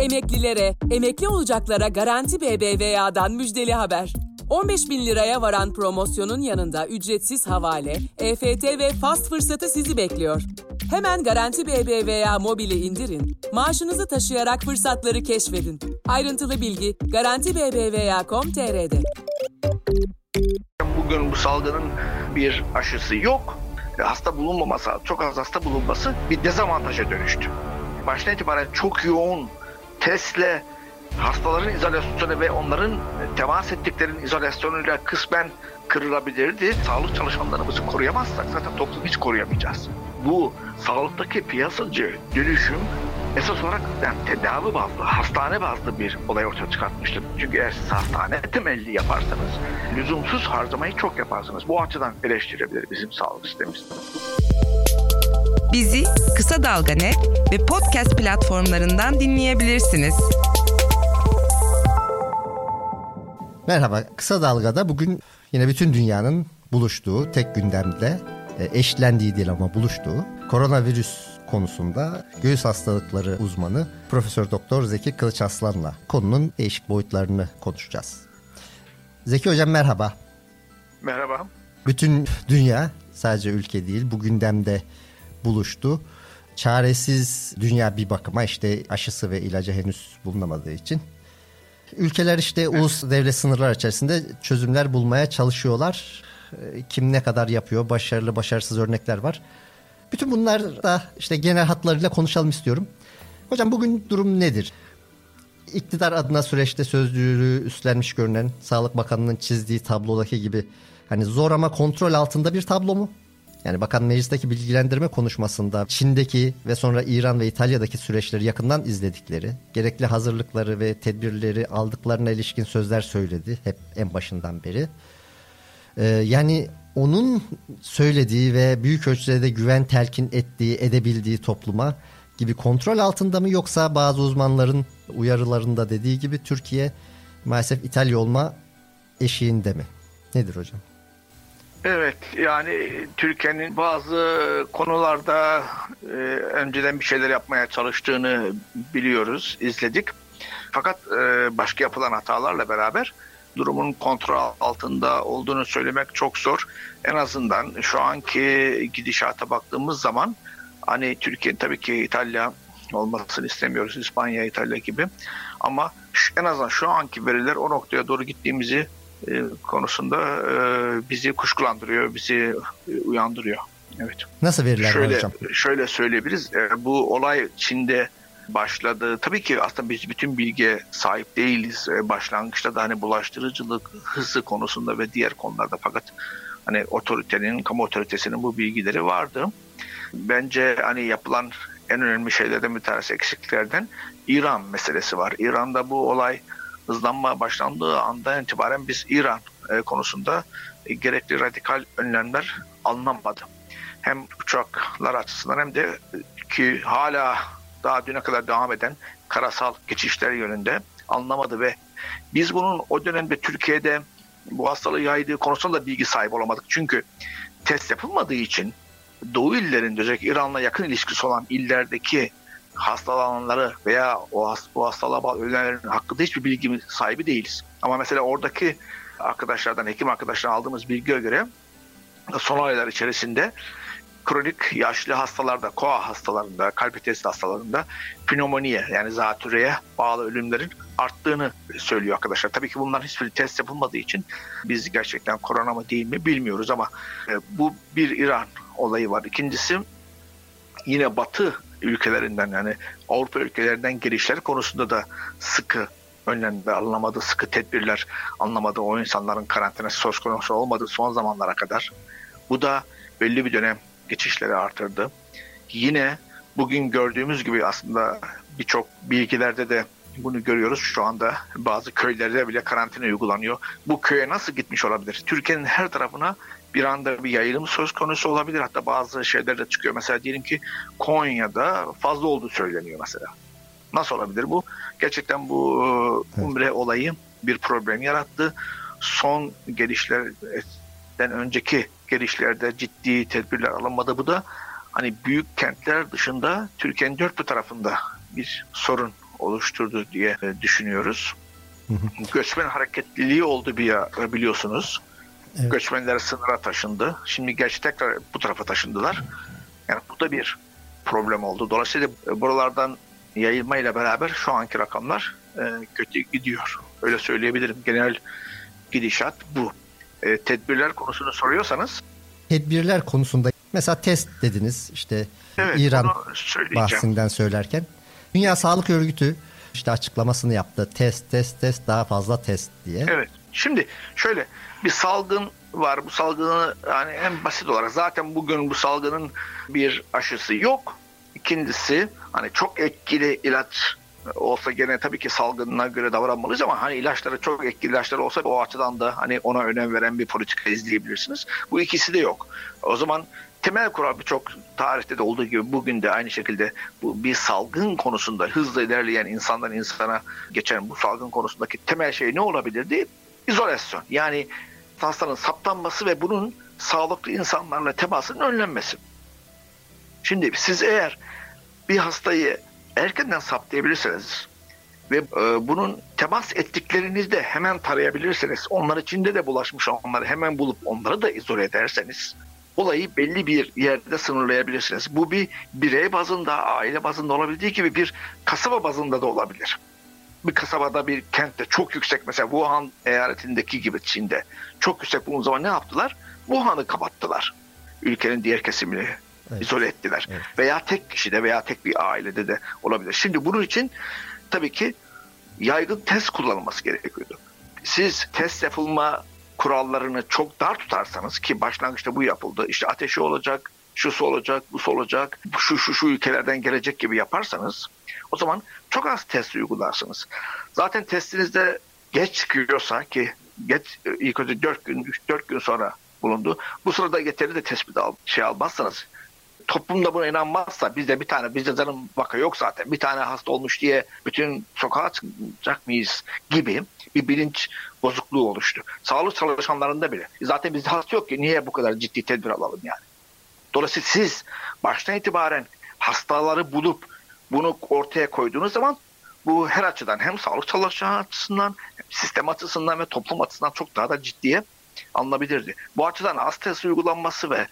Emeklilere, emekli olacaklara Garanti BBVA'dan müjdeli haber. 15 bin liraya varan promosyonun yanında ücretsiz havale, EFT ve fast fırsatı sizi bekliyor. Hemen Garanti BBVA mobili indirin, maaşınızı taşıyarak fırsatları keşfedin. Ayrıntılı bilgi garantibbva.com.tr'de. Bugün bu salgının bir aşısı yok. Hasta bulunmaması, çok az hasta bulunması bir dezavantaja dönüştü. Baştan itibaren çok yoğun testle hastaların izolasyonu ve onların temas ettiklerinin izolasyonuyla kısmen kırılabilirdi. Sağlık çalışanlarımızı koruyamazsak zaten toplumu hiç koruyamayacağız. Bu sağlıktaki piyasacı dönüşüm esas olarak yani tedavi bazlı, hastane bazlı bir olay ortaya çıkartmıştır. Çünkü eğer siz hastane temelli yaparsanız, lüzumsuz harcamayı çok yaparsınız. Bu açıdan eleştirebilir bizim sağlık sistemimiz. Bizi Kısa Dalga Net ve podcast platformlarından dinleyebilirsiniz. Merhaba, Kısa Dalga'da bugün yine bütün dünyanın buluştuğu, tek gündemde e, eşlendiği değil ama buluştuğu koronavirüs konusunda göğüs hastalıkları uzmanı Profesör Doktor Zeki Kılıç Aslan'la konunun değişik boyutlarını konuşacağız. Zeki Hocam merhaba. Merhaba. Bütün dünya sadece ülke değil bu gündemde buluştu. Çaresiz dünya bir bakıma işte aşısı ve ilacı henüz bulunamadığı için Ülkeler işte ulus devlet sınırlar içerisinde çözümler bulmaya çalışıyorlar. Ee, kim ne kadar yapıyor, başarılı başarısız örnekler var. Bütün bunlar da işte genel hatlarıyla konuşalım istiyorum. Hocam bugün durum nedir? İktidar adına süreçte sözcülüğü üstlenmiş görünen Sağlık Bakanı'nın çizdiği tablodaki gibi hani zor ama kontrol altında bir tablo mu? Yani bakan meclisteki bilgilendirme konuşmasında Çin'deki ve sonra İran ve İtalya'daki süreçleri yakından izledikleri, gerekli hazırlıkları ve tedbirleri aldıklarına ilişkin sözler söyledi hep en başından beri. Ee, yani onun söylediği ve büyük ölçüde de güven telkin ettiği, edebildiği topluma gibi kontrol altında mı yoksa bazı uzmanların uyarılarında dediği gibi Türkiye maalesef İtalya olma eşiğinde mi? Nedir hocam? Evet yani Türkiye'nin bazı konularda e, önceden bir şeyler yapmaya çalıştığını biliyoruz, izledik. Fakat e, başka yapılan hatalarla beraber durumun kontrol altında olduğunu söylemek çok zor. En azından şu anki gidişata baktığımız zaman hani Türkiye tabii ki İtalya olmasını istemiyoruz. İspanya, İtalya gibi. Ama en azından şu anki veriler o noktaya doğru gittiğimizi konusunda e, bizi kuşkulandırıyor, bizi e, uyandırıyor. Evet. Nasıl veriler şöyle, hocam? Şöyle söyleyebiliriz. Bu olay Çin'de başladı. Tabii ki aslında biz bütün bilgiye sahip değiliz. Başlangıçta da hani bulaştırıcılık hızı konusunda ve diğer konularda fakat hani otoritenin, kamu otoritesinin bu bilgileri vardı. Bence hani yapılan en önemli şeylerden bir tanesi eksikliklerden İran meselesi var. İran'da bu olay hızlanma başlandığı andan itibaren biz İran e, konusunda e, gerekli radikal önlemler alınamadı. Hem uçaklar açısından hem de e, ki hala daha düne kadar devam eden karasal geçişler yönünde alınamadı ve biz bunun o dönemde Türkiye'de bu hastalığı yaydığı konusunda da bilgi sahibi olamadık. Çünkü test yapılmadığı için Doğu illerinde özellikle İran'la yakın ilişkisi olan illerdeki hastalananları veya o hast bu hastalığa ölenlerin hakkında hiçbir bilgi sahibi değiliz. Ama mesela oradaki arkadaşlardan, hekim arkadaşlardan aldığımız bilgiye göre son aylar içerisinde kronik yaşlı hastalarda, koa hastalarında, kalp testi hastalarında pneumoniye yani zatürreye bağlı ölümlerin arttığını söylüyor arkadaşlar. Tabii ki bunların hiçbir test yapılmadığı için biz gerçekten korona mı değil mi bilmiyoruz ama e, bu bir İran olayı var. İkincisi yine Batı ülkelerinden yani Avrupa ülkelerinden girişler konusunda da sıkı önlemler alınamadı, sıkı tedbirler alınamadı. O insanların karantinası söz konusu olmadı son zamanlara kadar. Bu da belli bir dönem geçişleri artırdı. Yine bugün gördüğümüz gibi aslında birçok bilgilerde de bunu görüyoruz. Şu anda bazı köylerde bile karantina uygulanıyor. Bu köye nasıl gitmiş olabilir? Türkiye'nin her tarafına bir anda bir yayılım söz konusu olabilir. Hatta bazı şeyler de çıkıyor. Mesela diyelim ki Konya'da fazla olduğu söyleniyor mesela. Nasıl olabilir bu? Gerçekten bu e, Umre olayı bir problem yarattı. Son gelişlerden önceki gelişlerde ciddi tedbirler alınmadı. Bu da hani büyük kentler dışında Türkiye'nin dört bir tarafında bir sorun oluşturdu diye düşünüyoruz. Göçmen hareketliliği oldu bir biliyorsunuz. Evet. Göçmenler sınıra taşındı. Şimdi gerçi tekrar bu tarafa taşındılar. Yani bu da bir problem oldu. Dolayısıyla buralardan yayılmayla beraber şu anki rakamlar e, kötü gidiyor. Öyle söyleyebilirim. Genel gidişat bu. E, tedbirler konusunu soruyorsanız. Tedbirler konusunda mesela test dediniz işte evet, İran bahsinden söylerken. Dünya Sağlık Örgütü işte açıklamasını yaptı. Test, test, test, daha fazla test diye. Evet. Şimdi şöyle bir salgın var. Bu salgını yani en basit olarak zaten bugün bu salgının bir aşısı yok. İkincisi hani çok etkili ilaç olsa gene tabii ki salgınına göre davranmalıyız ama hani ilaçları çok etkili ilaçlar olsa o açıdan da hani ona önem veren bir politika izleyebilirsiniz. Bu ikisi de yok. O zaman temel kural birçok tarihte de olduğu gibi bugün de aynı şekilde bu bir salgın konusunda hızla ilerleyen insandan insana geçen bu salgın konusundaki temel şey ne olabilirdi? İzolasyon. Yani hastanın saptanması ve bunun sağlıklı insanlarla temasının önlenmesi. Şimdi siz eğer bir hastayı erkenden saptayabilirseniz ve e, bunun temas ettiklerinizde hemen tarayabilirseniz, onlar içinde de bulaşmış onları hemen bulup onları da izole ederseniz olayı belli bir yerde sınırlayabilirsiniz. Bu bir birey bazında, aile bazında olabildiği gibi bir kasaba bazında da olabilir. Bir kasabada bir kentte çok yüksek mesela Wuhan eyaletindeki gibi Çin'de çok yüksek bulunduğu zaman ne yaptılar? Wuhan'ı kapattılar. Ülkenin diğer kesimini evet. izole ettiler. Evet. Veya tek kişide veya tek bir ailede de olabilir. Şimdi bunun için tabii ki yaygın test kullanılması gerekiyordu. Siz test yapılma kurallarını çok dar tutarsanız ki başlangıçta bu yapıldı. İşte ateşi olacak, şusu olacak, bu olacak, şu şu şu ülkelerden gelecek gibi yaparsanız o zaman çok az test uygularsınız. Zaten testinizde geç çıkıyorsa ki geç ilk önce 4 gün 3-4 gün sonra bulundu. Bu sırada yeterli de tespit al, şey almazsanız toplumda buna inanmazsa bizde bir tane bizde canım vaka yok zaten bir tane hasta olmuş diye bütün sokağa çıkacak mıyız gibi bir bilinç bozukluğu oluştu. Sağlık çalışanlarında bile. Zaten bizde hasta yok ki niye bu kadar ciddi tedbir alalım yani. Dolayısıyla siz baştan itibaren hastaları bulup bunu ortaya koyduğunuz zaman bu her açıdan hem sağlık çalışanı açısından sistem açısından ve toplum açısından çok daha da ciddiye alınabilirdi. Bu açıdan hastası uygulanması ve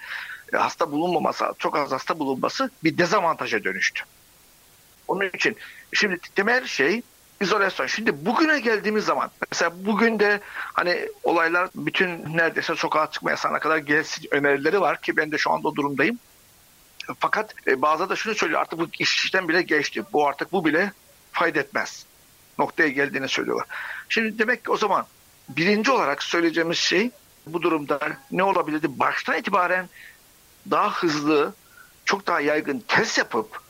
e, hasta bulunmaması, çok az hasta bulunması bir dezavantaja dönüştü. Onun için şimdi temel şey izolasyon. Şimdi bugüne geldiğimiz zaman mesela bugün de hani olaylar bütün neredeyse sokağa çıkma yasağına kadar gelsin önerileri var ki ben de şu anda o durumdayım. Fakat e, bazı da şunu söylüyor artık bu işten bile geçti. Bu artık bu bile fayda etmez. Noktaya geldiğini söylüyorlar. Şimdi demek ki o zaman birinci olarak söyleyeceğimiz şey bu durumda ne olabilirdi? Baştan itibaren daha hızlı, çok daha yaygın test yapıp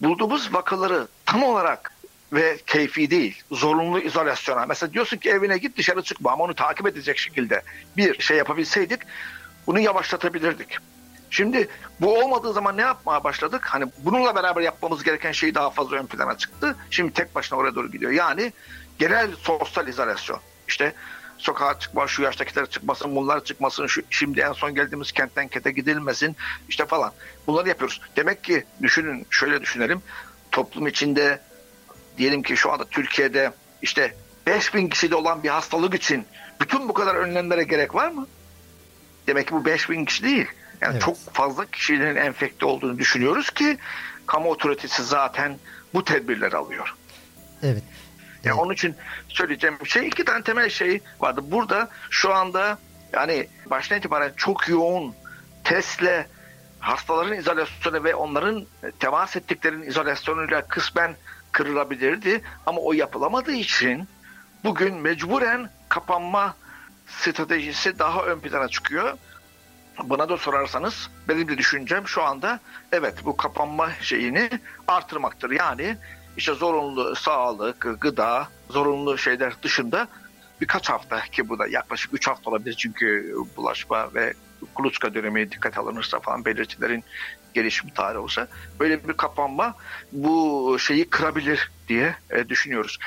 bulduğumuz vakaları tam olarak ve keyfi değil, zorunlu izolasyona. Mesela diyorsun ki evine git dışarı çıkma ama onu takip edecek şekilde bir şey yapabilseydik bunu yavaşlatabilirdik. Şimdi bu olmadığı zaman ne yapmaya başladık? Hani bununla beraber yapmamız gereken şey daha fazla ön plana çıktı. Şimdi tek başına oraya doğru gidiyor. Yani genel sosyal izolasyon. İşte sokağa çıkma, şu yaştakiler çıkmasın, bunlar çıkmasın, şu, şimdi en son geldiğimiz kentten kete gidilmesin işte falan. Bunları yapıyoruz. Demek ki düşünün, şöyle düşünelim. Toplum içinde diyelim ki şu anda Türkiye'de işte 5000 kişide olan bir hastalık için bütün bu kadar önlemlere gerek var mı? Demek ki bu 5000 kişi değil. Yani evet. çok fazla kişinin enfekte olduğunu düşünüyoruz ki kamu otoritesi zaten bu tedbirleri alıyor. Evet. Yani onun için söyleyeceğim şey iki tane temel şey vardı. Burada şu anda yani baştan itibaren çok yoğun testle hastaların izolasyonu ve onların temas ettiklerinin izolasyonuyla kısmen kırılabilirdi. Ama o yapılamadığı için bugün mecburen kapanma stratejisi daha ön plana çıkıyor. Bana da sorarsanız benim de düşüncem şu anda evet bu kapanma şeyini artırmaktır. Yani işte zorunlu sağlık, gıda, zorunlu şeyler dışında birkaç hafta ki bu da yaklaşık 3 hafta olabilir çünkü bulaşma ve kuluçka dönemi dikkat alınırsa falan belirtilerin gelişim tarihi olsa böyle bir kapanma bu şeyi kırabilir diye e, düşünüyoruz.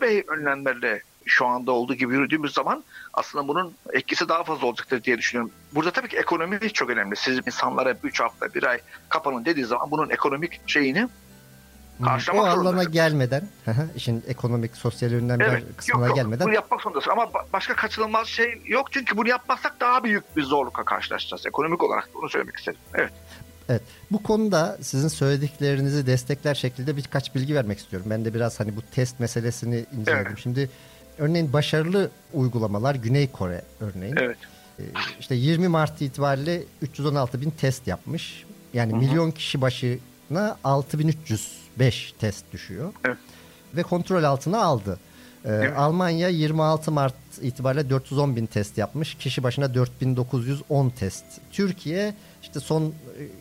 Bey önlemlerle şu anda olduğu gibi yürüdüğümüz zaman aslında bunun etkisi daha fazla olacaktır diye düşünüyorum. Burada tabii ki ekonomi çok önemli. Siz insanlara 3 hafta, bir ay kapanın dediği zaman bunun ekonomik şeyini karşılamak o alana zorundasın. gelmeden, işin ekonomik, sosyal yönden Evet. kısmına Yok yok gelmeden bunu yapmak zorundasın ama ba- başka kaçınılmaz şey yok çünkü bunu yapmazsak daha büyük bir zorlukla karşılaşacağız ekonomik olarak bunu söylemek istedim. Evet. Evet. Bu konuda sizin söylediklerinizi destekler şekilde birkaç bilgi vermek istiyorum. Ben de biraz hani bu test meselesini inceledim. Evet. Şimdi örneğin başarılı uygulamalar Güney Kore örneğin. Evet. Ee, işte 20 Mart itibariyle 316 bin test yapmış. Yani milyon kişi başına 6305 test düşüyor. Evet. Ve kontrol altına aldı. Ee, Evet. Almanya 26 Mart itibariyle 410 bin test yapmış. Kişi başına 4910 test. Türkiye işte son e,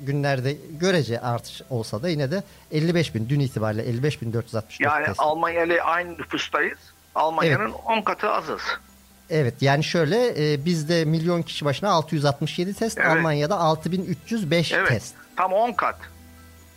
günlerde görece artış olsa da yine de 55 bin. Dün itibariyle 55 bin 464 Yani test. Almanya ile aynı nüfustayız. Almanya'nın 10 katı azız. Evet yani şöyle e, bizde milyon kişi başına 667 test, Evet. Almanya'da 6305 Evet. test. Tam 10 kat.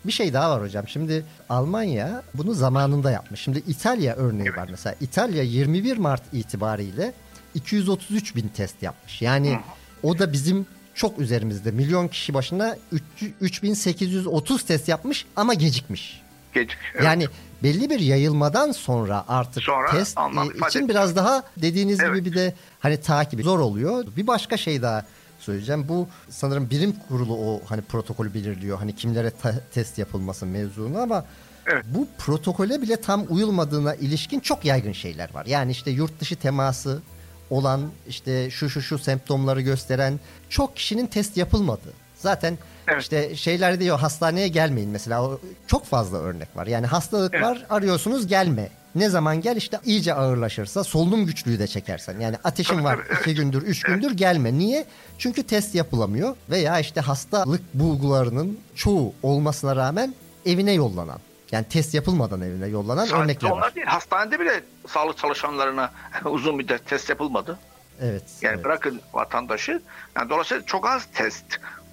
Bir şey daha var hocam. Şimdi Almanya bunu zamanında yapmış. Şimdi İtalya örneği Evet. var mesela. İtalya 21 Mart itibariyle 233 bin test yapmış. Yani o da bizim çok üzerimizde. Milyon kişi başına 300 3830 test yapmış ama gecikmiş. Gecik. Evet. Yani belli bir yayılmadan sonra artık Sonra test e, için biraz daha dediğiniz Evet. gibi bir de hani takibi zor oluyor. Bir başka şey daha söyleyeceğim. Bu sanırım bilim kurulu o hani protokolü belirliyor. Hani kimlere ta- test yapılması mevzunu ama Evet. bu protokole bile tam uyulmadığına ilişkin çok yaygın şeyler var. Yani işte yurt dışı teması olan işte şu şu şu semptomları gösteren çok kişinin test yapılmadı. Zaten Evet. işte şeyler diyor hastaneye gelmeyin mesela o çok fazla örnek var. Yani hastalık Evet. var arıyorsunuz gelme. Ne zaman gel işte iyice ağırlaşırsa solunum güçlüğü de çekersen. Yani ateşin var iki gündür üç gündür gelme. Niye? Çünkü test yapılamıyor veya işte hastalık bulgularının çoğu olmasına rağmen evine yollanan. Yani test yapılmadan evine yollanan Sadece örnekler onlar var. değil. Hastanede bile sağlık çalışanlarına uzun müddet test yapılmadı. Evet. Yani evet. bırakın vatandaşı. Yani dolayısıyla çok az test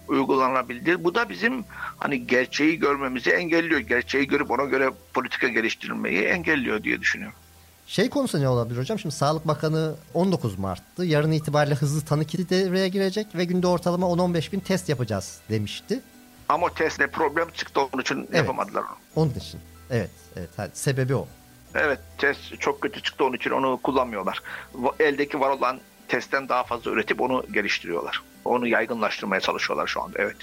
uygulanabildi. Bu da bizim hani gerçeği görmemizi engelliyor. Gerçeği görüp ona göre politika geliştirmeyi engelliyor diye düşünüyorum. Şey konusu ne olabilir hocam? Şimdi Sağlık Bakanı 19 Mart'tı. Yarın itibariyle hızlı tanı kiti devreye girecek ve günde ortalama 10-15 bin test yapacağız demişti. Ama testle problem çıktı onun için yapamadılar onu. Onun için. Evet, evet. ha, sebebi o. Evet test çok kötü çıktı onun için onu kullanmıyorlar. Eldeki var olan testten daha fazla üretip onu geliştiriyorlar. Onu yaygınlaştırmaya çalışıyorlar şu anda evet.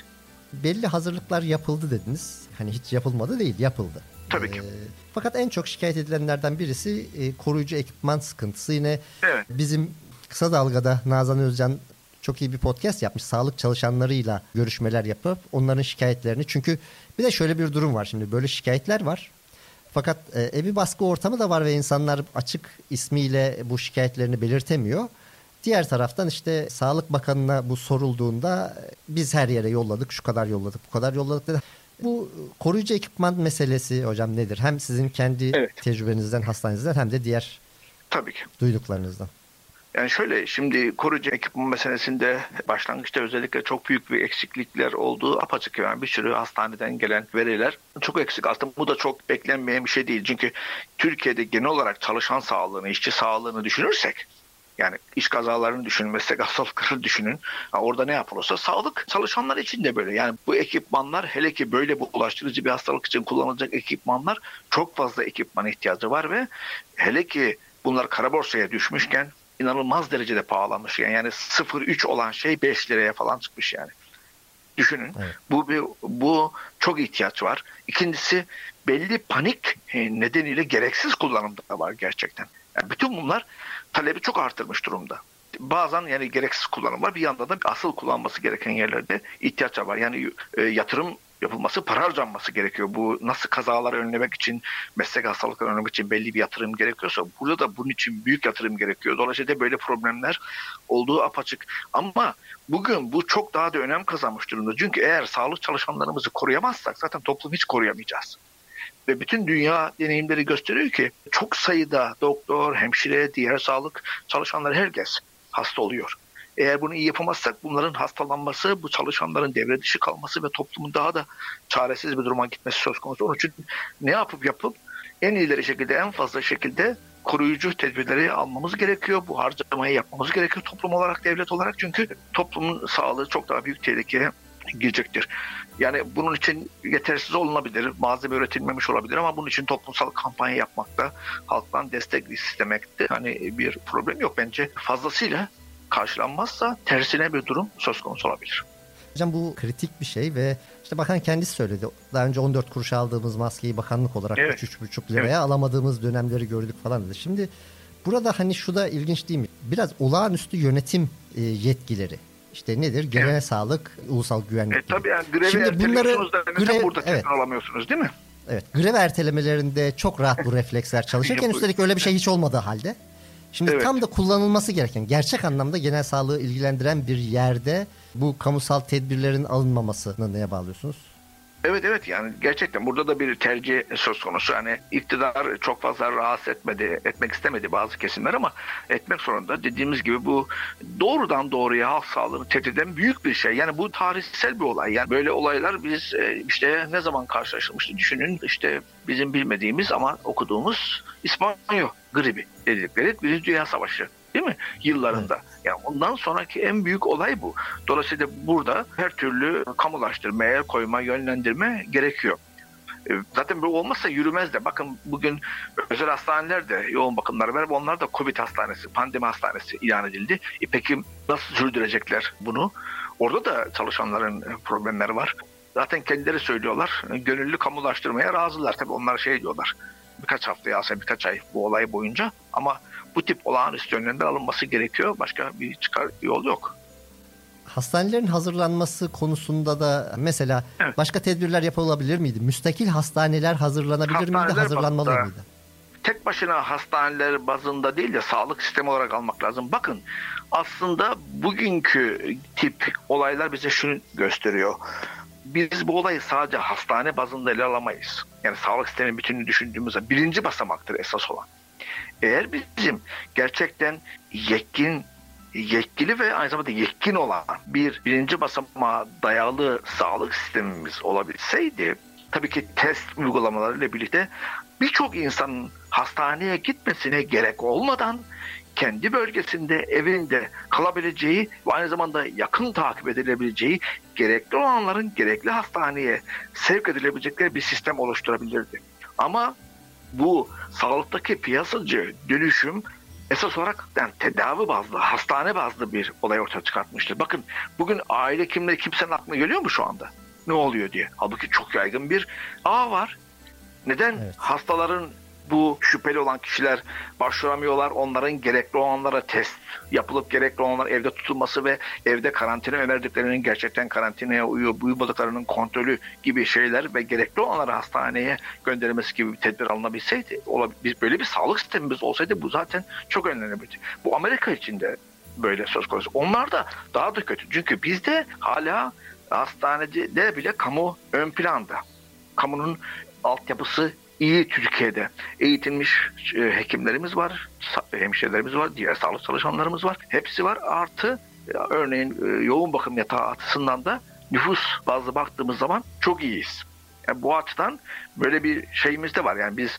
Belli hazırlıklar yapıldı dediniz. Hani hiç yapılmadı değil, yapıldı. Tabii ki. Ee, fakat en çok şikayet edilenlerden birisi e, koruyucu ekipman sıkıntısı. Yine Evet. bizim kısa dalgada Nazan Özcan çok iyi bir podcast yapmış. Sağlık çalışanlarıyla görüşmeler yapıp onların şikayetlerini. Çünkü bir de şöyle bir durum var şimdi böyle şikayetler var. Fakat e, evi baskı ortamı da var ve insanlar açık ismiyle bu şikayetlerini belirtemiyor. Diğer taraftan işte Sağlık Bakanı'na bu sorulduğunda e, biz her yere yolladık, şu kadar yolladık, bu kadar yolladık dedi. Bu koruyucu ekipman meselesi hocam nedir? Hem sizin kendi Evet. tecrübenizden, hastanenizden hem de diğer Tabii ki. duyduklarınızdan. Yani şöyle şimdi koruyucu ekipman meselesinde başlangıçta özellikle çok büyük bir eksiklikler olduğu apaçık yani bir sürü hastaneden gelen veriler çok eksik. Aslında bu da çok beklenmeyen bir şey değil. Çünkü Türkiye'de genel olarak çalışan sağlığını, işçi sağlığını düşünürsek yani iş kazalarını düşünün, meslek hastalıklarını düşünün. Ha, orada ne yapılırsa sağlık çalışanlar için de böyle. Yani bu ekipmanlar hele ki böyle bu bulaştırıcı bir hastalık için kullanılacak ekipmanlar çok fazla ekipman ihtiyacı var ve hele ki bunlar kara borsaya düşmüşken inanılmaz derecede pahalanmış. Yani, yani 0.3 olan şey 5 liraya falan çıkmış yani. Düşünün. Evet. Bu bir, bu çok ihtiyaç var. İkincisi belli panik e, nedeniyle gereksiz kullanım da var gerçekten. Yani bütün bunlar talebi çok artırmış durumda. Bazen yani gereksiz kullanım var. Bir yanda da asıl kullanması gereken yerlerde ihtiyaç var. Yani e, yatırım yapılması, para harcanması gerekiyor. Bu nasıl kazaları önlemek için, meslek hastalıkları önlemek için belli bir yatırım gerekiyorsa burada da bunun için büyük yatırım gerekiyor. Dolayısıyla böyle problemler olduğu apaçık. Ama bugün bu çok daha da önem kazanmış durumda. Çünkü eğer sağlık çalışanlarımızı koruyamazsak zaten toplumu hiç koruyamayacağız. Ve bütün dünya deneyimleri gösteriyor ki çok sayıda doktor, hemşire, diğer sağlık çalışanları herkes hasta oluyor. Eğer bunu iyi yapamazsak bunların hastalanması, bu çalışanların devre dışı kalması ve toplumun daha da çaresiz bir duruma gitmesi söz konusu. Onun için ne yapıp yapıp en iyileri şekilde, en fazla şekilde koruyucu tedbirleri almamız gerekiyor. Bu harcamayı yapmamız gerekiyor toplum olarak, devlet olarak. Çünkü toplumun sağlığı çok daha büyük tehlike girecektir. Yani bunun için yetersiz olunabilir, malzeme üretilmemiş olabilir ama bunun için toplumsal kampanya yapmakta, halktan destek istemekte hani bir problem yok. Bence fazlasıyla karşılanmazsa tersine bir durum söz konusu olabilir. Hocam bu kritik bir şey ve işte bakan kendisi söyledi. Daha önce 14 kuruş aldığımız maskeyi bakanlık olarak Evet. 3-3,5 liraya Evet. alamadığımız dönemleri gördük falan dedi. Şimdi burada hani şu da ilginç değil mi? Biraz olağanüstü yönetim e, yetkileri. İşte nedir? Genel Evet. sağlık, ulusal güvenlik. E, tabii yani grevi Şimdi bunları grev- burada evet. alamıyorsunuz değil mi? Evet, grev ertelemelerinde çok rahat bu refleksler çalışırken üstelik öyle bir şey hiç olmadığı halde. Şimdi Evet. tam da kullanılması gereken, gerçek anlamda genel sağlığı ilgilendiren bir yerde bu kamusal tedbirlerin alınmamasını neye bağlıyorsunuz? Evet evet yani gerçekten burada da bir tercih söz konusu. Yani iktidar çok fazla rahatsız etmedi, etmek istemedi bazı kesimler ama etmek zorunda. Dediğimiz gibi bu doğrudan doğruya halk sağlığını tehdit eden büyük bir şey. Yani bu tarihsel bir olay. Yani böyle olaylar biz e, işte ne zaman karşılaşılmıştı düşünün işte bizim bilmediğimiz ama okuduğumuz İspanya gribi dedikleri Birinci Dünya Savaşı değil mi? Yıllarında. Yani ondan sonraki en büyük olay bu. Dolayısıyla burada her türlü kamulaştırma, el koyma, yönlendirme gerekiyor. E, Zaten bu olmazsa yürümez de. Bakın bugün özel hastaneler de yoğun bakımlar var. Onlar da Covid hastanesi, pandemi hastanesi ilan edildi. E peki nasıl sürdürecekler bunu? Orada da çalışanların problemleri var. Zaten kendileri söylüyorlar. Gönüllü kamulaştırmaya razılar. Tabii onlar şey diyorlar. Birkaç haftaya aslında birkaç ay bu olay boyunca. Ama bu tip olağanüstü önlemler alınması gerekiyor. Başka bir çıkar yol yok. Hastanelerin hazırlanması konusunda da mesela Evet. başka tedbirler yapılabilir miydi? Müstakil hastaneler hazırlanabilir miydi? Hastaneler Hazırlanmalı bazında- mıydı? tek başına hastaneler bazında değil de sağlık sistemi olarak almak lazım. Bakın aslında bugünkü tip olaylar bize şunu gösteriyor. Biz bu olayı sadece hastane bazında ele alamayız. Yani sağlık sistemi bütününü düşündüğümüzde birinci basamaktır esas olan. Eğer bizim gerçekten yetkin yetkili ve aynı zamanda yetkin olan bir birinci basamağa dayalı sağlık sistemimiz olabilseydi tabii ki test uygulamalarıyla birlikte birçok insanın hastaneye gitmesine gerek olmadan kendi bölgesinde, evinde kalabileceği ve aynı zamanda yakın takip edilebileceği gerekli olanların gerekli hastaneye sevk edilebilecekleri bir sistem oluşturabilirdi. Ama bu sağlıktaki piyasacı dönüşüm esas olarak yani tedavi bazlı, hastane bazlı bir olay ortaya çıkartmıştır. Bakın bugün aile hekimleri kimsenin aklına geliyor mu şu anda? Ne oluyor diye. Halbuki çok yaygın bir ağ var. Neden Evet. hastaların bu şüpheli olan kişiler başvuramıyorlar. Onların gerekli olanlara test yapılıp gerekli olanlar evde tutulması ve evde karantina önerdiklerinin gerçekten karantinaya uyup uymadıklarının kontrolü gibi şeyler ve gerekli olanları hastaneye gönderilmesi gibi bir tedbir alınabilseydi, biz böyle bir sağlık sistemimiz olsaydı bu zaten çok önlenebilirdi. Bu Amerika için de böyle söz konusu. Onlar da daha da kötü. Çünkü bizde hala hastanede bile kamu ön planda. Kamunun altyapısı iyi Türkiye'de. Eğitilmiş e, hekimlerimiz var, hemşirelerimiz var, diğer sağlık çalışanlarımız var. Hepsi var. Artı e, örneğin e, yoğun bakım yatağı açısından da nüfus bazlı baktığımız zaman çok iyiyiz. Yani bu açıdan böyle bir şeyimiz de var. Yani biz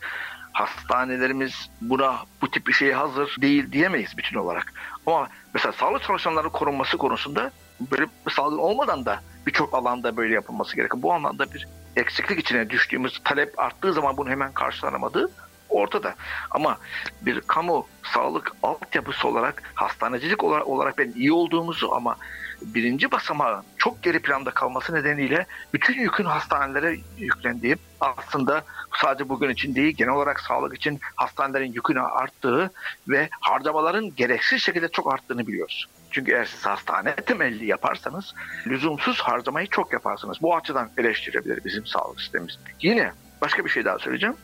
hastanelerimiz buna bu tip bir şeye hazır değil diyemeyiz bütün olarak. Ama mesela sağlık çalışanlarının korunması konusunda böyle salgın olmadan da birçok alanda böyle yapılması gerekiyor. Bu anlamda bir eksiklik içine düştüğümüz talep arttığı zaman bunu hemen karşılanamadığı ortada. Ama bir kamu sağlık altyapısı olarak hastanecilik olarak, ben iyi olduğumuzu ama birinci basamağın çok geri planda kalması nedeniyle bütün yükün hastanelere yüklendiği aslında sadece bugün için değil genel olarak sağlık için hastanelerin yükünü arttığı ve harcamaların gereksiz şekilde çok arttığını biliyoruz. Çünkü eğer siz hastane temelli yaparsanız lüzumsuz harcamayı çok yaparsınız. Bu açıdan eleştirebilir bizim sağlık sistemimiz. Yine başka bir şey daha söyleyeceğim.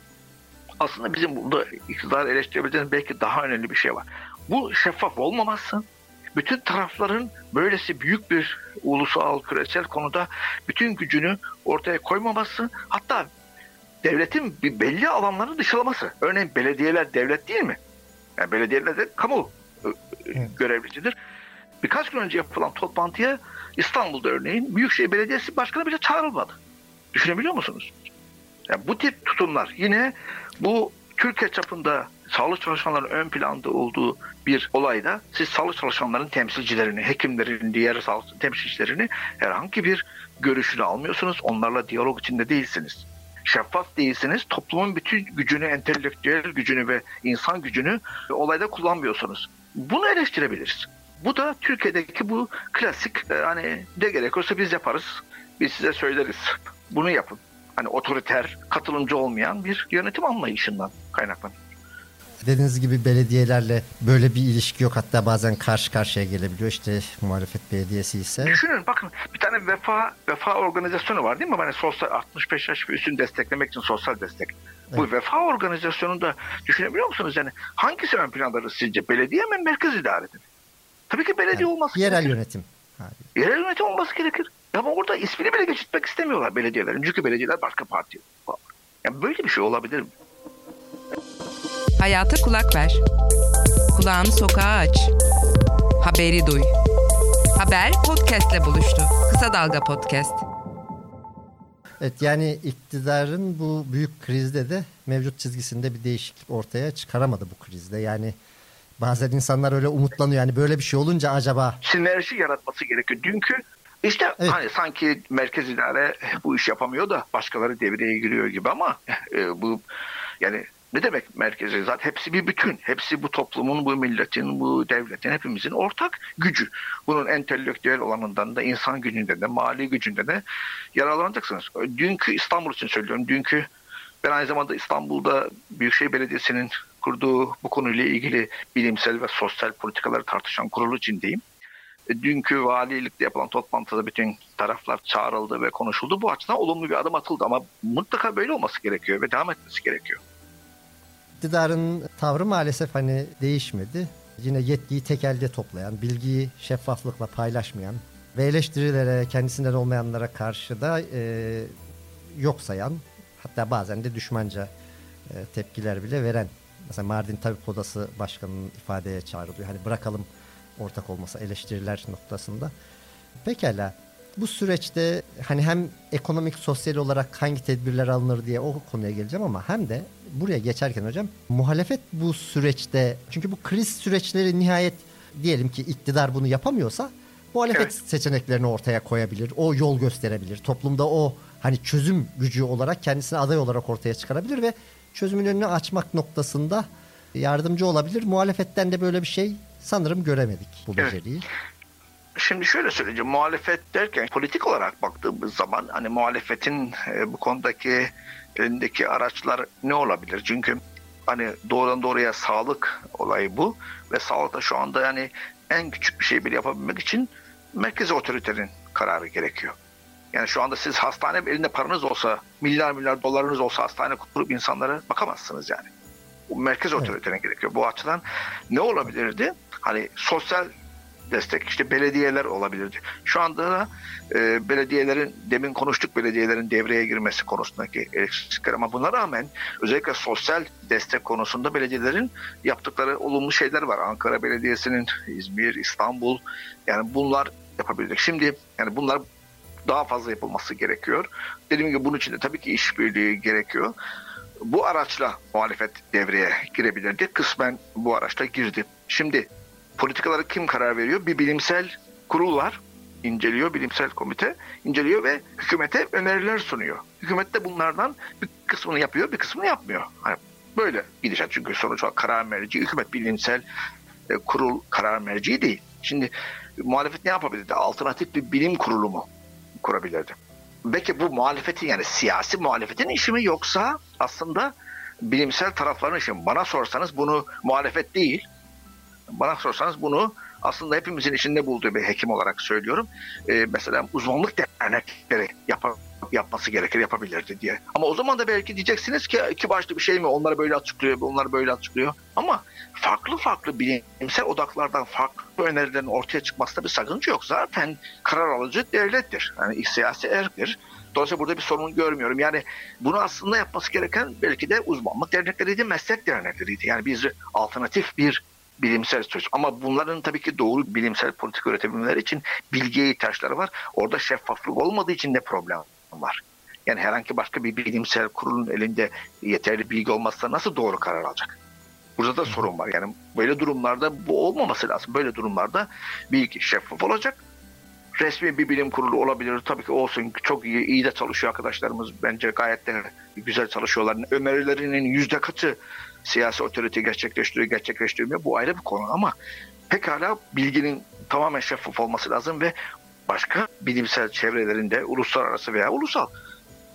Aslında bizim burada iktidar eleştirebileceğimiz belki daha önemli bir şey var. Bu şeffaf olmaması, bütün tarafların böylesi büyük bir ulusal, küresel konuda bütün gücünü ortaya koymaması, hatta devletin bir belli alanları dışlaması. Örneğin belediyeler devlet değil mi? Yani belediyeler de kamu e, görevlisidir. Birkaç gün önce yapılan toplantıya İstanbul'da örneğin Büyükşehir Belediyesi Başkanı bile çağrılmadı. Düşünebiliyor musunuz? Yani bu tip tutumlar yine bu Türkiye çapında sağlık çalışanların ön planda olduğu bir olayda siz sağlık çalışanların temsilcilerini, hekimlerin, diğer sağlık temsilcilerini herhangi bir görüşünü almıyorsunuz. Onlarla diyalog içinde değilsiniz. Şeffaf değilsiniz. Toplumun bütün gücünü, entelektüel gücünü ve insan gücünü olayda kullanmıyorsunuz. Bunu eleştirebiliriz. Bu da Türkiye'deki bu klasik e, hani ne gerekiyorsa biz yaparız. Biz size söyleriz. Bunu yapın. Hani otoriter, katılımcı olmayan bir yönetim anlayışından kaynaklanıyor. Dediğiniz gibi belediyelerle böyle bir ilişki yok. Hatta bazen karşı karşıya gelebiliyor. İşte muhalefet belediyesi ise. Düşünün bakın bir tane vefa vefa organizasyonu var değil mi? Hani sosyal 65 yaş ve üstünü desteklemek için sosyal destek. Evet. Bu vefa organizasyonunda düşünebiliyor musunuz? Yani hangisi ön plandadır sizce? Belediye mi merkez idare mi? Tabii ki belediye yani, olması Yerel gerekir. yönetim. Abi. Yerel yönetim olması gerekir. Ama orada ismini bile geçirtmek istemiyorlar belediyelerin. Çünkü belediyeler başka parti. Yani böyle bir şey olabilir mi? Hayata kulak ver. Kulağını sokağa aç. Haberi duy. Haber podcastle buluştu. Kısa Dalga Podcast. Evet yani iktidarın bu büyük krizde de mevcut çizgisinde bir değişiklik ortaya çıkaramadı bu krizde. Yani bazen insanlar öyle umutlanıyor. Yani böyle bir şey olunca acaba... Sinerji yaratması gerekiyor. Dünkü işte evet. hani sanki merkez idare bu iş yapamıyor da başkaları devreye giriyor gibi ama e, bu yani ne demek merkezi zaten hepsi bir bütün. Hepsi bu toplumun, bu milletin, bu devletin hepimizin ortak gücü. Bunun entelektüel olanından da insan gücünde de mali gücünde de yararlanacaksınız. Dünkü İstanbul için söylüyorum. Dünkü ben aynı zamanda İstanbul'da Büyükşehir Belediyesi'nin kurduğu bu konuyla ilgili bilimsel ve sosyal politikaları tartışan kurulu içindeyim. E, dünkü valilikte yapılan toplantıda bütün taraflar çağrıldı ve konuşuldu. Bu açıdan olumlu bir adım atıldı ama mutlaka böyle olması gerekiyor ve devam etmesi gerekiyor. İktidarın tavrı maalesef hani değişmedi. Yine yetkiyi tek elde toplayan, bilgiyi şeffaflıkla paylaşmayan ve eleştirilere kendisinden olmayanlara karşı da e, yok sayan hatta bazen de düşmanca e, tepkiler bile veren. Mesela Mardin Tabip Odası Başkanı'nın ifadeye çağrılıyor. Hani bırakalım ortak olması eleştiriler noktasında. Pekala bu süreçte hani hem ekonomik sosyal olarak hangi tedbirler alınır diye o konuya geleceğim ama hem de buraya geçerken hocam muhalefet bu süreçte çünkü bu kriz süreçleri nihayet diyelim ki iktidar bunu yapamıyorsa muhalefet evet. seçeneklerini ortaya koyabilir. O yol gösterebilir. Toplumda o hani çözüm gücü olarak kendisini aday olarak ortaya çıkarabilir ve çözümün önünü açmak noktasında yardımcı olabilir. Muhalefetten de böyle bir şey sanırım göremedik bu evet. beceriyi. Şimdi şöyle söyleyeceğim. Muhalefet derken politik olarak baktığımız zaman hani muhalefetin e, bu konudaki elindeki araçlar ne olabilir? Çünkü hani doğrudan doğruya sağlık olayı bu ve sağlıkta şu anda yani en küçük bir şey bile yapabilmek için merkezi otoritenin kararı gerekiyor. Yani şu anda siz hastane elinde paranız olsa, milyar milyar dolarınız olsa hastane kurup insanlara bakamazsınız yani. Bu merkez otoritenin evet. gerekiyor. Bu açıdan ne olabilirdi? Hani sosyal destek işte belediyeler olabilirdi. Şu anda da e, belediyelerin demin konuştuk belediyelerin devreye girmesi konusundaki eksiklikler ama buna rağmen özellikle sosyal destek konusunda belediyelerin yaptıkları olumlu şeyler var. Ankara Belediyesi'nin, İzmir, İstanbul yani bunlar yapabildik. Şimdi yani bunlar daha fazla yapılması gerekiyor. Dediğim gibi bunun için de tabii ki işbirliği gerekiyor. Bu araçla muhalefet devreye girebilirdi. Kısmen bu araçta girdi. Şimdi politikaları kim karar veriyor? Bir bilimsel kurul var. inceliyor, bilimsel komite inceliyor ve hükümete öneriler sunuyor. Hükümet de bunlardan bir kısmını yapıyor, bir kısmını yapmıyor. Hani böyle gidişat çünkü sonuç olarak karar merci, hükümet bilimsel e, kurul karar merci değil. Şimdi muhalefet ne yapabilirdi? Alternatif bir bilim kurulu mu kurabilirdi? Belki bu muhalefetin yani siyasi muhalefetin işi mi yoksa aslında bilimsel tarafların işi mi? Bana sorsanız bunu muhalefet değil, bana sorsanız bunu aslında hepimizin içinde bulduğu bir hekim olarak söylüyorum. E, mesela uzmanlık dernekleri yap yapması gerekir, yapabilirdi diye. Ama o zaman da belki diyeceksiniz ki iki başlı bir şey mi? Onlar böyle açıklıyor, onlar böyle açıklıyor. Ama farklı farklı bilimsel odaklardan farklı önerilerin ortaya çıkmasında bir sakınca yok. Zaten karar alıcı devlettir. Yani siyasi erktir. Dolayısıyla burada bir sorun görmüyorum. Yani bunu aslında yapması gereken belki de uzmanlık dernekleriydi, meslek dernekleriydi. Yani biz alternatif bir bilimsel söz. Ama bunların tabii ki doğru bilimsel politik üretebilmeleri için bilgiye ihtiyaçları var. Orada şeffaflık olmadığı için de problem var. Yani herhangi başka bir bilimsel kurulun elinde yeterli bilgi olmazsa nasıl doğru karar alacak? Burada da sorun var. Yani böyle durumlarda bu olmaması lazım. Böyle durumlarda bilgi şeffaf olacak. Resmi bir bilim kurulu olabilir. Tabii ki olsun. Çok iyi, iyi de çalışıyor arkadaşlarımız. Bence gayet de güzel çalışıyorlar. Önerilerinin yüzde kaçı siyasi otorite gerçekleştiriyor, gerçekleştirmiyor. Bu ayrı bir konu ama pekala bilginin tamamen şeffaf olması lazım ve başka bilimsel çevrelerinde uluslararası veya ulusal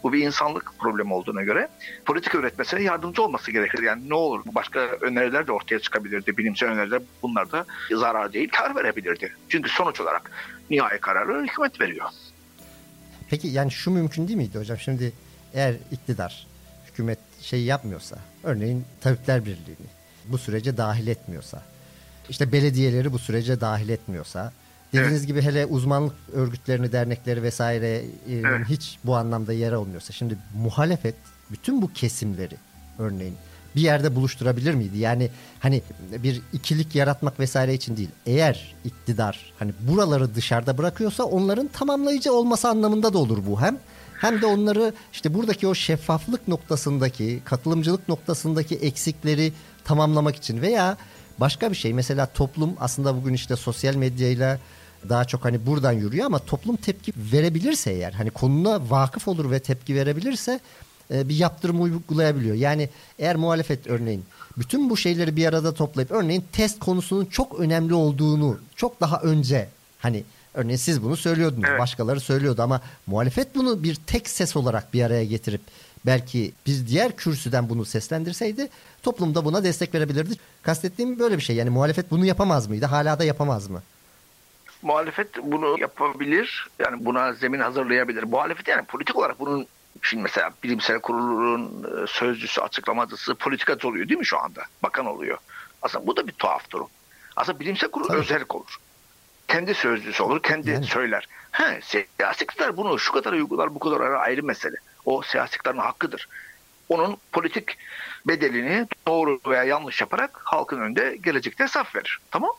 bu bir insanlık problemi olduğuna göre politika üretmesine yardımcı olması gerekir. Yani ne olur başka öneriler de ortaya çıkabilirdi. Bilimsel öneriler bunlar da zarar değil kar verebilirdi. Çünkü sonuç olarak nihai kararı hükümet veriyor. Peki yani şu mümkün değil miydi hocam? Şimdi eğer iktidar, hükümet şey yapmıyorsa, örneğin Tabipler Birliği'ni bu sürece dahil etmiyorsa, işte belediyeleri bu sürece dahil etmiyorsa, dediğiniz evet. gibi hele uzmanlık örgütlerini, dernekleri vesaire e, evet. hiç bu anlamda yer olmuyorsa, şimdi muhalefet bütün bu kesimleri örneğin bir yerde buluşturabilir miydi? Yani hani bir ikilik yaratmak vesaire için değil. Eğer iktidar hani buraları dışarıda bırakıyorsa onların tamamlayıcı olması anlamında da olur bu hem. Hem de onları işte buradaki o şeffaflık noktasındaki, katılımcılık noktasındaki eksikleri tamamlamak için veya başka bir şey mesela toplum aslında bugün işte sosyal medyayla daha çok hani buradan yürüyor ama toplum tepki verebilirse eğer hani konuna vakıf olur ve tepki verebilirse e, bir yaptırım uygulayabiliyor. Yani eğer muhalefet örneğin bütün bu şeyleri bir arada toplayıp örneğin test konusunun çok önemli olduğunu çok daha önce hani örneğin siz bunu söylüyordunuz evet. başkaları söylüyordu ama muhalefet bunu bir tek ses olarak bir araya getirip belki biz diğer kürsüden bunu seslendirseydi toplumda buna destek verebilirdi. Kastettiğim böyle bir şey yani muhalefet bunu yapamaz mıydı hala da yapamaz mı? Muhalefet bunu yapabilir. Yani buna zemin hazırlayabilir. Muhalefet yani politik olarak bunun Şimdi mesela bilimsel kurulun e, sözcüsü, açıklamacısı politikacı oluyor değil mi şu anda? Bakan oluyor. Aslında bu da bir tuhaf durum. Aslında bilimsel kurul Tabii. özel olur. Kendi sözcüsü olur, kendi yani. söyler. He, siyasi iktidar bunu şu kadar uygular, bu kadar ayrı mesele. O siyasi iktidarın hakkıdır. Onun politik bedelini doğru veya yanlış yaparak halkın önünde gelecekte hesap verir. Tamam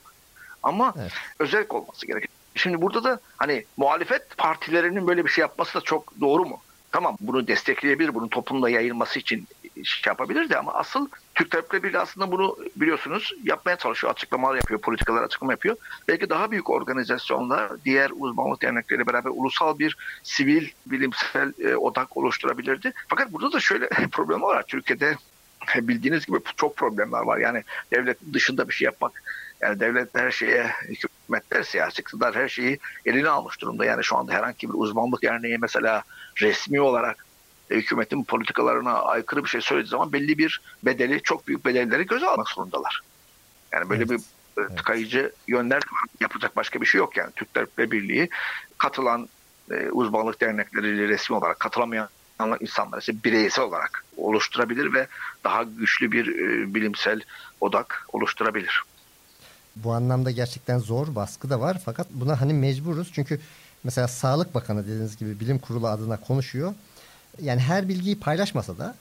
Ama evet. özel olması gerekir. Şimdi burada da hani muhalefet partilerinin böyle bir şey yapması da çok doğru mu? Tamam bunu destekleyebilir, bunun toplumda yayılması için şey yapabilirdi ama asıl Türk Tabipleri Birliği aslında bunu biliyorsunuz yapmaya çalışıyor, açıklamalar yapıyor, politikalar açıklama yapıyor. Belki daha büyük organizasyonlar, diğer uzmanlık dernekleri beraber ulusal bir sivil bilimsel e, odak oluşturabilirdi. Fakat burada da şöyle problem var. Türkiye'de bildiğiniz gibi çok problemler var. Yani devlet dışında bir şey yapmak yani devlet her şeye, hükümetler, siyasi iktidar her şeyi eline almış durumda. Yani şu anda herhangi bir uzmanlık derneği mesela resmi olarak hükümetin politikalarına aykırı bir şey söylediği zaman belli bir bedeli, çok büyük bedelleri göze almak zorundalar. Yani böyle evet. bir e, evet. tıkayıcı yönler yapacak başka bir şey yok yani. Türkler Birliği katılan e, uzmanlık dernekleri resmi olarak katılamayan insanlar ise bireysel olarak oluşturabilir ve daha güçlü bir e, bilimsel odak oluşturabilir. Bu anlamda gerçekten zor baskı da var fakat buna hani mecburuz çünkü mesela Sağlık Bakanı dediğiniz gibi bilim kurulu adına konuşuyor. Yani her bilgiyi paylaşmasa da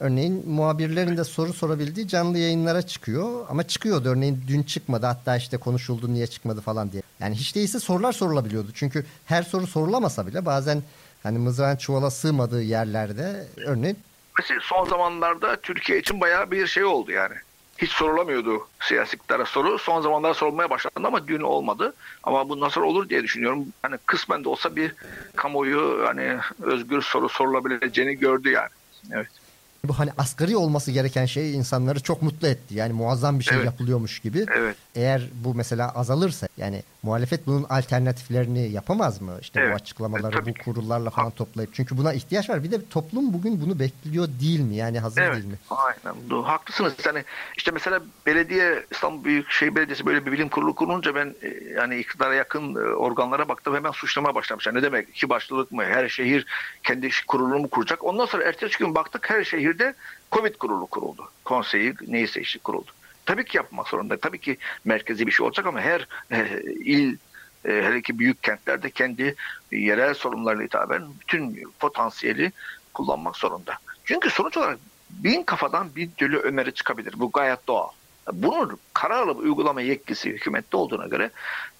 örneğin muhabirlerin de soru sorabildiği canlı yayınlara çıkıyor ama çıkıyordu örneğin dün çıkmadı hatta işte konuşuldu niye çıkmadı falan diye. Yani hiç değilse sorular sorulabiliyordu çünkü her soru sorulamasa bile bazen hani mızrağın çuvala sığmadığı yerlerde örneğin. Mesela son zamanlarda Türkiye için bayağı bir şey oldu yani hiç sorulamıyordu siyasi iktidara soru. Son zamanlarda sorulmaya başlandı ama dün olmadı. Ama bu nasıl olur diye düşünüyorum. Hani kısmen de olsa bir kamuoyu hani özgür soru sorulabileceğini gördü yani. Evet. Bu hani asgari olması gereken şey insanları çok mutlu etti. Yani muazzam bir şey evet. yapılıyormuş gibi. Evet. Eğer bu mesela azalırsa yani muhalefet bunun alternatiflerini yapamaz mı? İşte evet. bu açıklamaları evet, bu kurullarla falan toplayıp. Çünkü buna ihtiyaç var. Bir de toplum bugün bunu bekliyor değil mi? Yani hazır evet. değil mi? Aynen. Doğru. Haklısınız. Yani işte mesela belediye İstanbul Büyükşehir Belediyesi böyle bir bilim kurulu kurulunca ben e, yani iktidara yakın e, organlara baktım hemen suçlamaya başlamışlar. Ne demek? İki başlılık mı? Her şehir kendi kurulunu mu kuracak? Ondan sonra ertesi gün baktık her şehirde Covid kurulu kuruldu. Konseyi neyse işte kuruldu. Tabii ki yapmak zorunda. Tabii ki merkezi bir şey olacak ama her e, il e, hele ki büyük kentlerde kendi yerel sorunlarla hitaben bütün potansiyeli kullanmak zorunda. Çünkü sonuç olarak bin kafadan bin türlü öneri çıkabilir. Bu gayet doğal. Bunun kararlı uygulama yetkisi hükümette olduğuna göre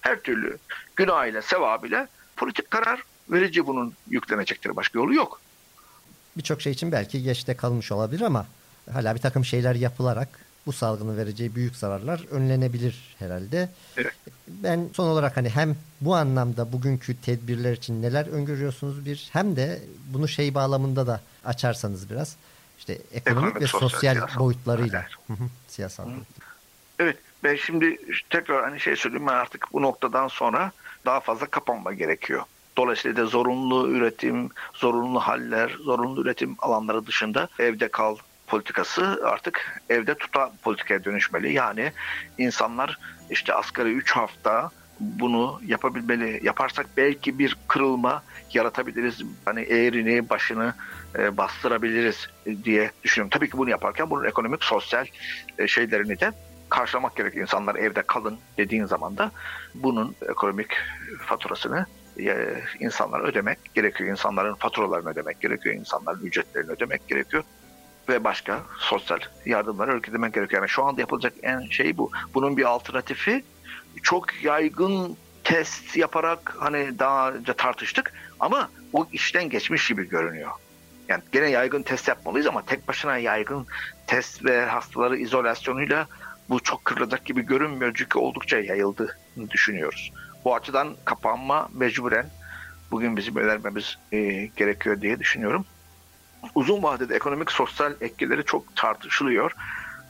her türlü günah ile sevabıyla politik karar verici bunun yüklenecektir. Başka yolu yok. Birçok şey için belki geçte kalmış olabilir ama hala bir takım şeyler yapılarak bu salgının vereceği büyük zararlar önlenebilir herhalde. Evet. Ben son olarak hani hem bu anlamda bugünkü tedbirler için neler öngörüyorsunuz bir hem de bunu şey bağlamında da açarsanız biraz işte ekonomik, Ekonomik, ve sosyal, sosyal, siyasal. boyutlarıyla siyasal. Evet ben şimdi tekrar hani şey söyleyeyim ben artık bu noktadan sonra daha fazla kapanma gerekiyor. Dolayısıyla da zorunlu üretim, zorunlu haller, zorunlu üretim alanları dışında evde kal politikası artık evde tutan politikaya dönüşmeli. Yani insanlar işte asgari 3 hafta bunu yapabilmeli. Yaparsak belki bir kırılma yaratabiliriz. Hani eğrini, başını e, bastırabiliriz diye düşünüyorum. Tabii ki bunu yaparken bunun ekonomik, sosyal e, şeylerini de karşılamak gerekiyor. İnsanlar evde kalın dediğin zaman da bunun ekonomik faturasını e, insanlar ödemek gerekiyor. İnsanların faturalarını ödemek gerekiyor. İnsanların ücretlerini ödemek gerekiyor. Ve başka sosyal yardımları ödemek gerekiyor. Yani şu anda yapılacak en şey bu. Bunun bir alternatifi çok yaygın test yaparak hani daha önce tartıştık ama o işten geçmiş gibi görünüyor. Yani gene yaygın test yapmalıyız ama tek başına yaygın test ve hastaları izolasyonuyla bu çok kırılacak gibi görünmüyor çünkü oldukça yayıldığını düşünüyoruz. Bu açıdan kapanma mecburen bugün bizim önermemiz e, gerekiyor diye düşünüyorum. Uzun vadede ekonomik sosyal etkileri çok tartışılıyor.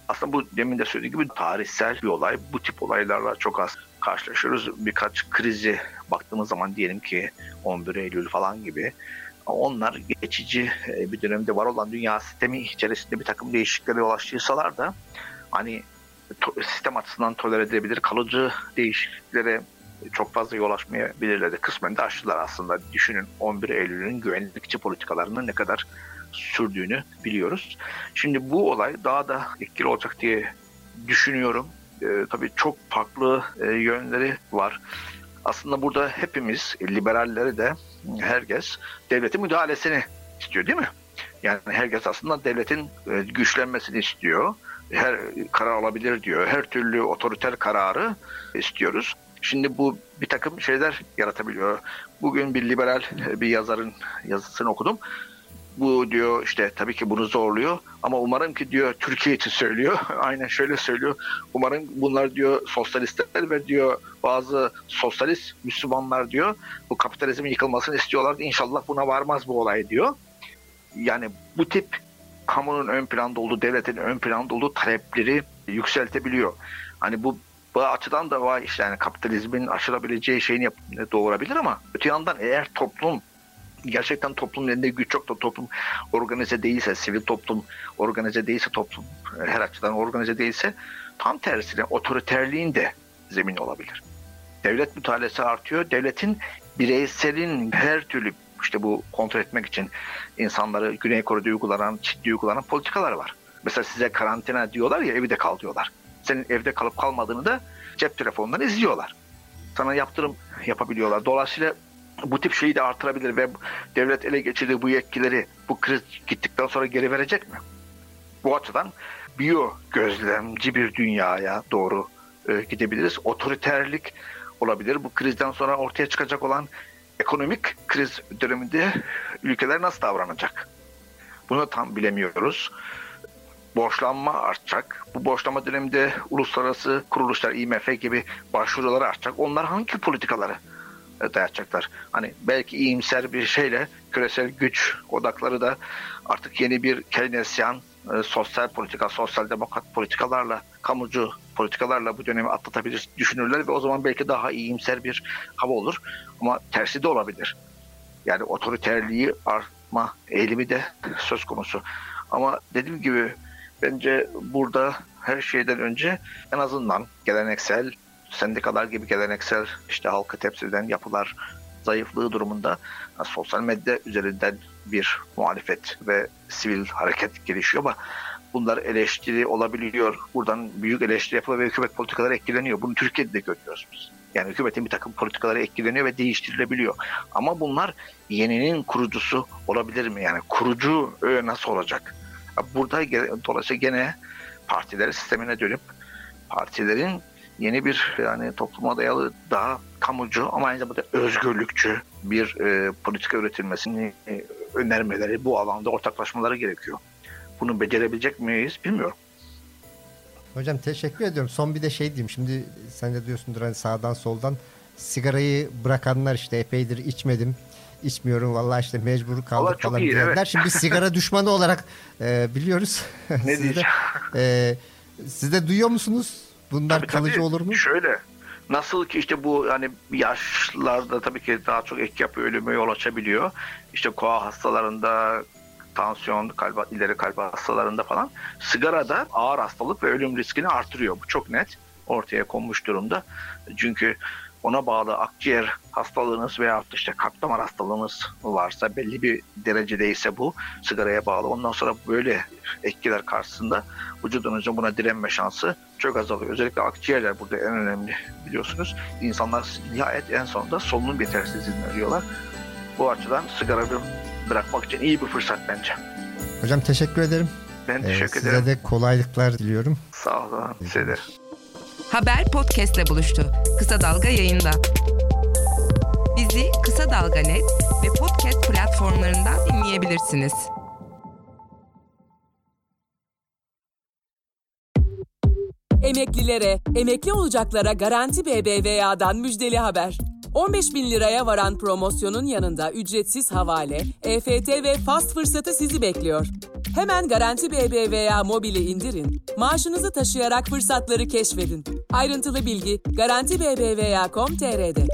Aslında bu demin de söylediğim gibi tarihsel bir olay. Bu tip olaylarla çok az karşılaşıyoruz. Birkaç krizi baktığımız zaman diyelim ki 11 Eylül falan gibi onlar geçici e, bir dönemde var olan dünya sistemi içerisinde bir takım değişikliklere yol açtıysalar da hani sistem açısından tolere edilebilir kalıcı değişikliklere çok fazla yol açmayabilirler de kısmen de açtılar aslında. Düşünün 11 Eylül'ün güvenlikçi politikalarının ne kadar sürdüğünü biliyoruz. Şimdi bu olay daha da etkili olacak diye düşünüyorum. Ee, tabii çok farklı e, yönleri var. Aslında burada hepimiz, e, liberalleri de herkes devletin müdahalesini istiyor değil mi? Yani herkes aslında devletin e, güçlenmesini istiyor. Her karar alabilir diyor. Her türlü otoriter kararı istiyoruz. Şimdi bu bir takım şeyler yaratabiliyor. Bugün bir liberal bir yazarın yazısını okudum. Bu diyor işte tabii ki bunu zorluyor ama umarım ki diyor Türkiye için söylüyor. Aynen şöyle söylüyor. Umarım bunlar diyor sosyalistler ve diyor bazı sosyalist Müslümanlar diyor bu kapitalizmin yıkılmasını istiyorlar. İnşallah buna varmaz bu olay diyor. Yani bu tip kamunun ön planda olduğu, devletin ön planda olduğu talepleri yükseltebiliyor. Hani bu bu açıdan da var işte yani kapitalizmin aşılabileceği şeyini doğurabilir ama öte yandan eğer toplum gerçekten toplumun elinde güç yok da toplum organize değilse, sivil toplum organize değilse, toplum e, her açıdan organize değilse tam tersine otoriterliğin de zemin olabilir. Devlet mütalesi artıyor. Devletin bireyselin her türlü işte bu kontrol etmek için insanları Güney Kore'de uygulanan, ciddi uygulanan politikalar var. Mesela size karantina diyorlar ya evde kal diyorlar. Senin evde kalıp kalmadığını da cep telefonundan izliyorlar. Sana yaptırım yapabiliyorlar. Dolayısıyla bu tip şeyi de artırabilir ve devlet ele geçirdiği bu yetkileri bu kriz gittikten sonra geri verecek mi? Bu açıdan biyo gözlemci bir dünyaya doğru e, gidebiliriz. Otoriterlik olabilir. Bu krizden sonra ortaya çıkacak olan ekonomik kriz döneminde ülkeler nasıl davranacak? Bunu tam bilemiyoruz. Borçlanma artacak. Bu borçlanma döneminde uluslararası kuruluşlar, IMF gibi başvuruları artacak. Onlar hangi politikaları e, dayatacaklar? Hani belki iyimser bir şeyle küresel güç odakları da artık yeni bir Keynesyen e, sosyal politika, sosyal demokrat politikalarla, kamucu politikalarla bu dönemi atlatabilir düşünürler ve o zaman belki daha iyimser bir hava olur. Ama tersi de olabilir. Yani otoriterliği artma eğilimi de söz konusu. Ama dediğim gibi bence burada her şeyden önce en azından geleneksel sendikalar gibi geleneksel işte halkı temsil yapılar zayıflığı durumunda sosyal medya üzerinden bir muhalefet ve sivil hareket gelişiyor ama bunlar eleştiri olabiliyor. Buradan büyük eleştiri yapılıyor ve hükümet politikaları etkileniyor. Bunu Türkiye'de de görüyoruz biz. Yani hükümetin bir takım politikaları etkileniyor ve değiştirilebiliyor. Ama bunlar yeninin kurucusu olabilir mi? Yani kurucu ö, nasıl olacak? Burada dolayısıyla gene partileri sistemine dönüp partilerin yeni bir yani topluma dayalı daha kamucu ama aynı zamanda özgürlükçü bir e, politika üretilmesini e, önermeleri bu alanda ortaklaşmaları gerekiyor. Bunu becerebilecek miyiz bilmiyorum. Hocam teşekkür ediyorum. Son bir de şey diyeyim. Şimdi sen de diyorsundur hani sağdan soldan sigarayı bırakanlar işte epeydir içmedim. İçmiyorum vallahi işte mecbur kaldık Vallahi çok falan iyi, diyenler. evet. Şimdi biz sigara düşmanı olarak e, biliyoruz. Ne Siz de, diyeceğim? e, siz de duyuyor musunuz? Bunlar Tabii, kalıcı tabii. olur mu? Şöyle. Nasıl ki işte bu hani yaşlarda tabii ki daha çok ek yapı ölüme yol açabiliyor. İşte koa hastalarında, tansiyon, kalp, ileri kalp hastalarında falan sigara da ağır hastalık ve ölüm riskini artırıyor. Bu çok net ortaya konmuş durumda. Çünkü ona bağlı akciğer hastalığınız veya işte kalp damar hastalığınız varsa belli bir derecedeyse bu sigaraya bağlı. Ondan sonra böyle etkiler karşısında vücudunuzun buna direnme şansı çok azalıyor. Özellikle akciğerler burada en önemli biliyorsunuz. İnsanlar nihayet en sonunda solunum yetersizliğinden ölüyorlar. Bu açıdan sigarayı bırakmak için iyi bir fırsat bence. Hocam teşekkür ederim. Ben E, teşekkür size ederim. de kolaylıklar diliyorum. Sağ olun. Size de. Haber podcastle buluştu. Kısa Dalga yayında. Bizi Kısa Dalga Net ve podcast platformlarından dinleyebilirsiniz. Emeklilere, emekli olacaklara Garanti BBVA'dan müjdeli haber. 15 bin liraya varan promosyonun yanında ücretsiz havale, EFT ve fast fırsatı sizi bekliyor. Hemen Garanti BBVA mobili indirin, maaşınızı taşıyarak fırsatları keşfedin. Ayrıntılı bilgi Garanti BBVA.com.tr'de.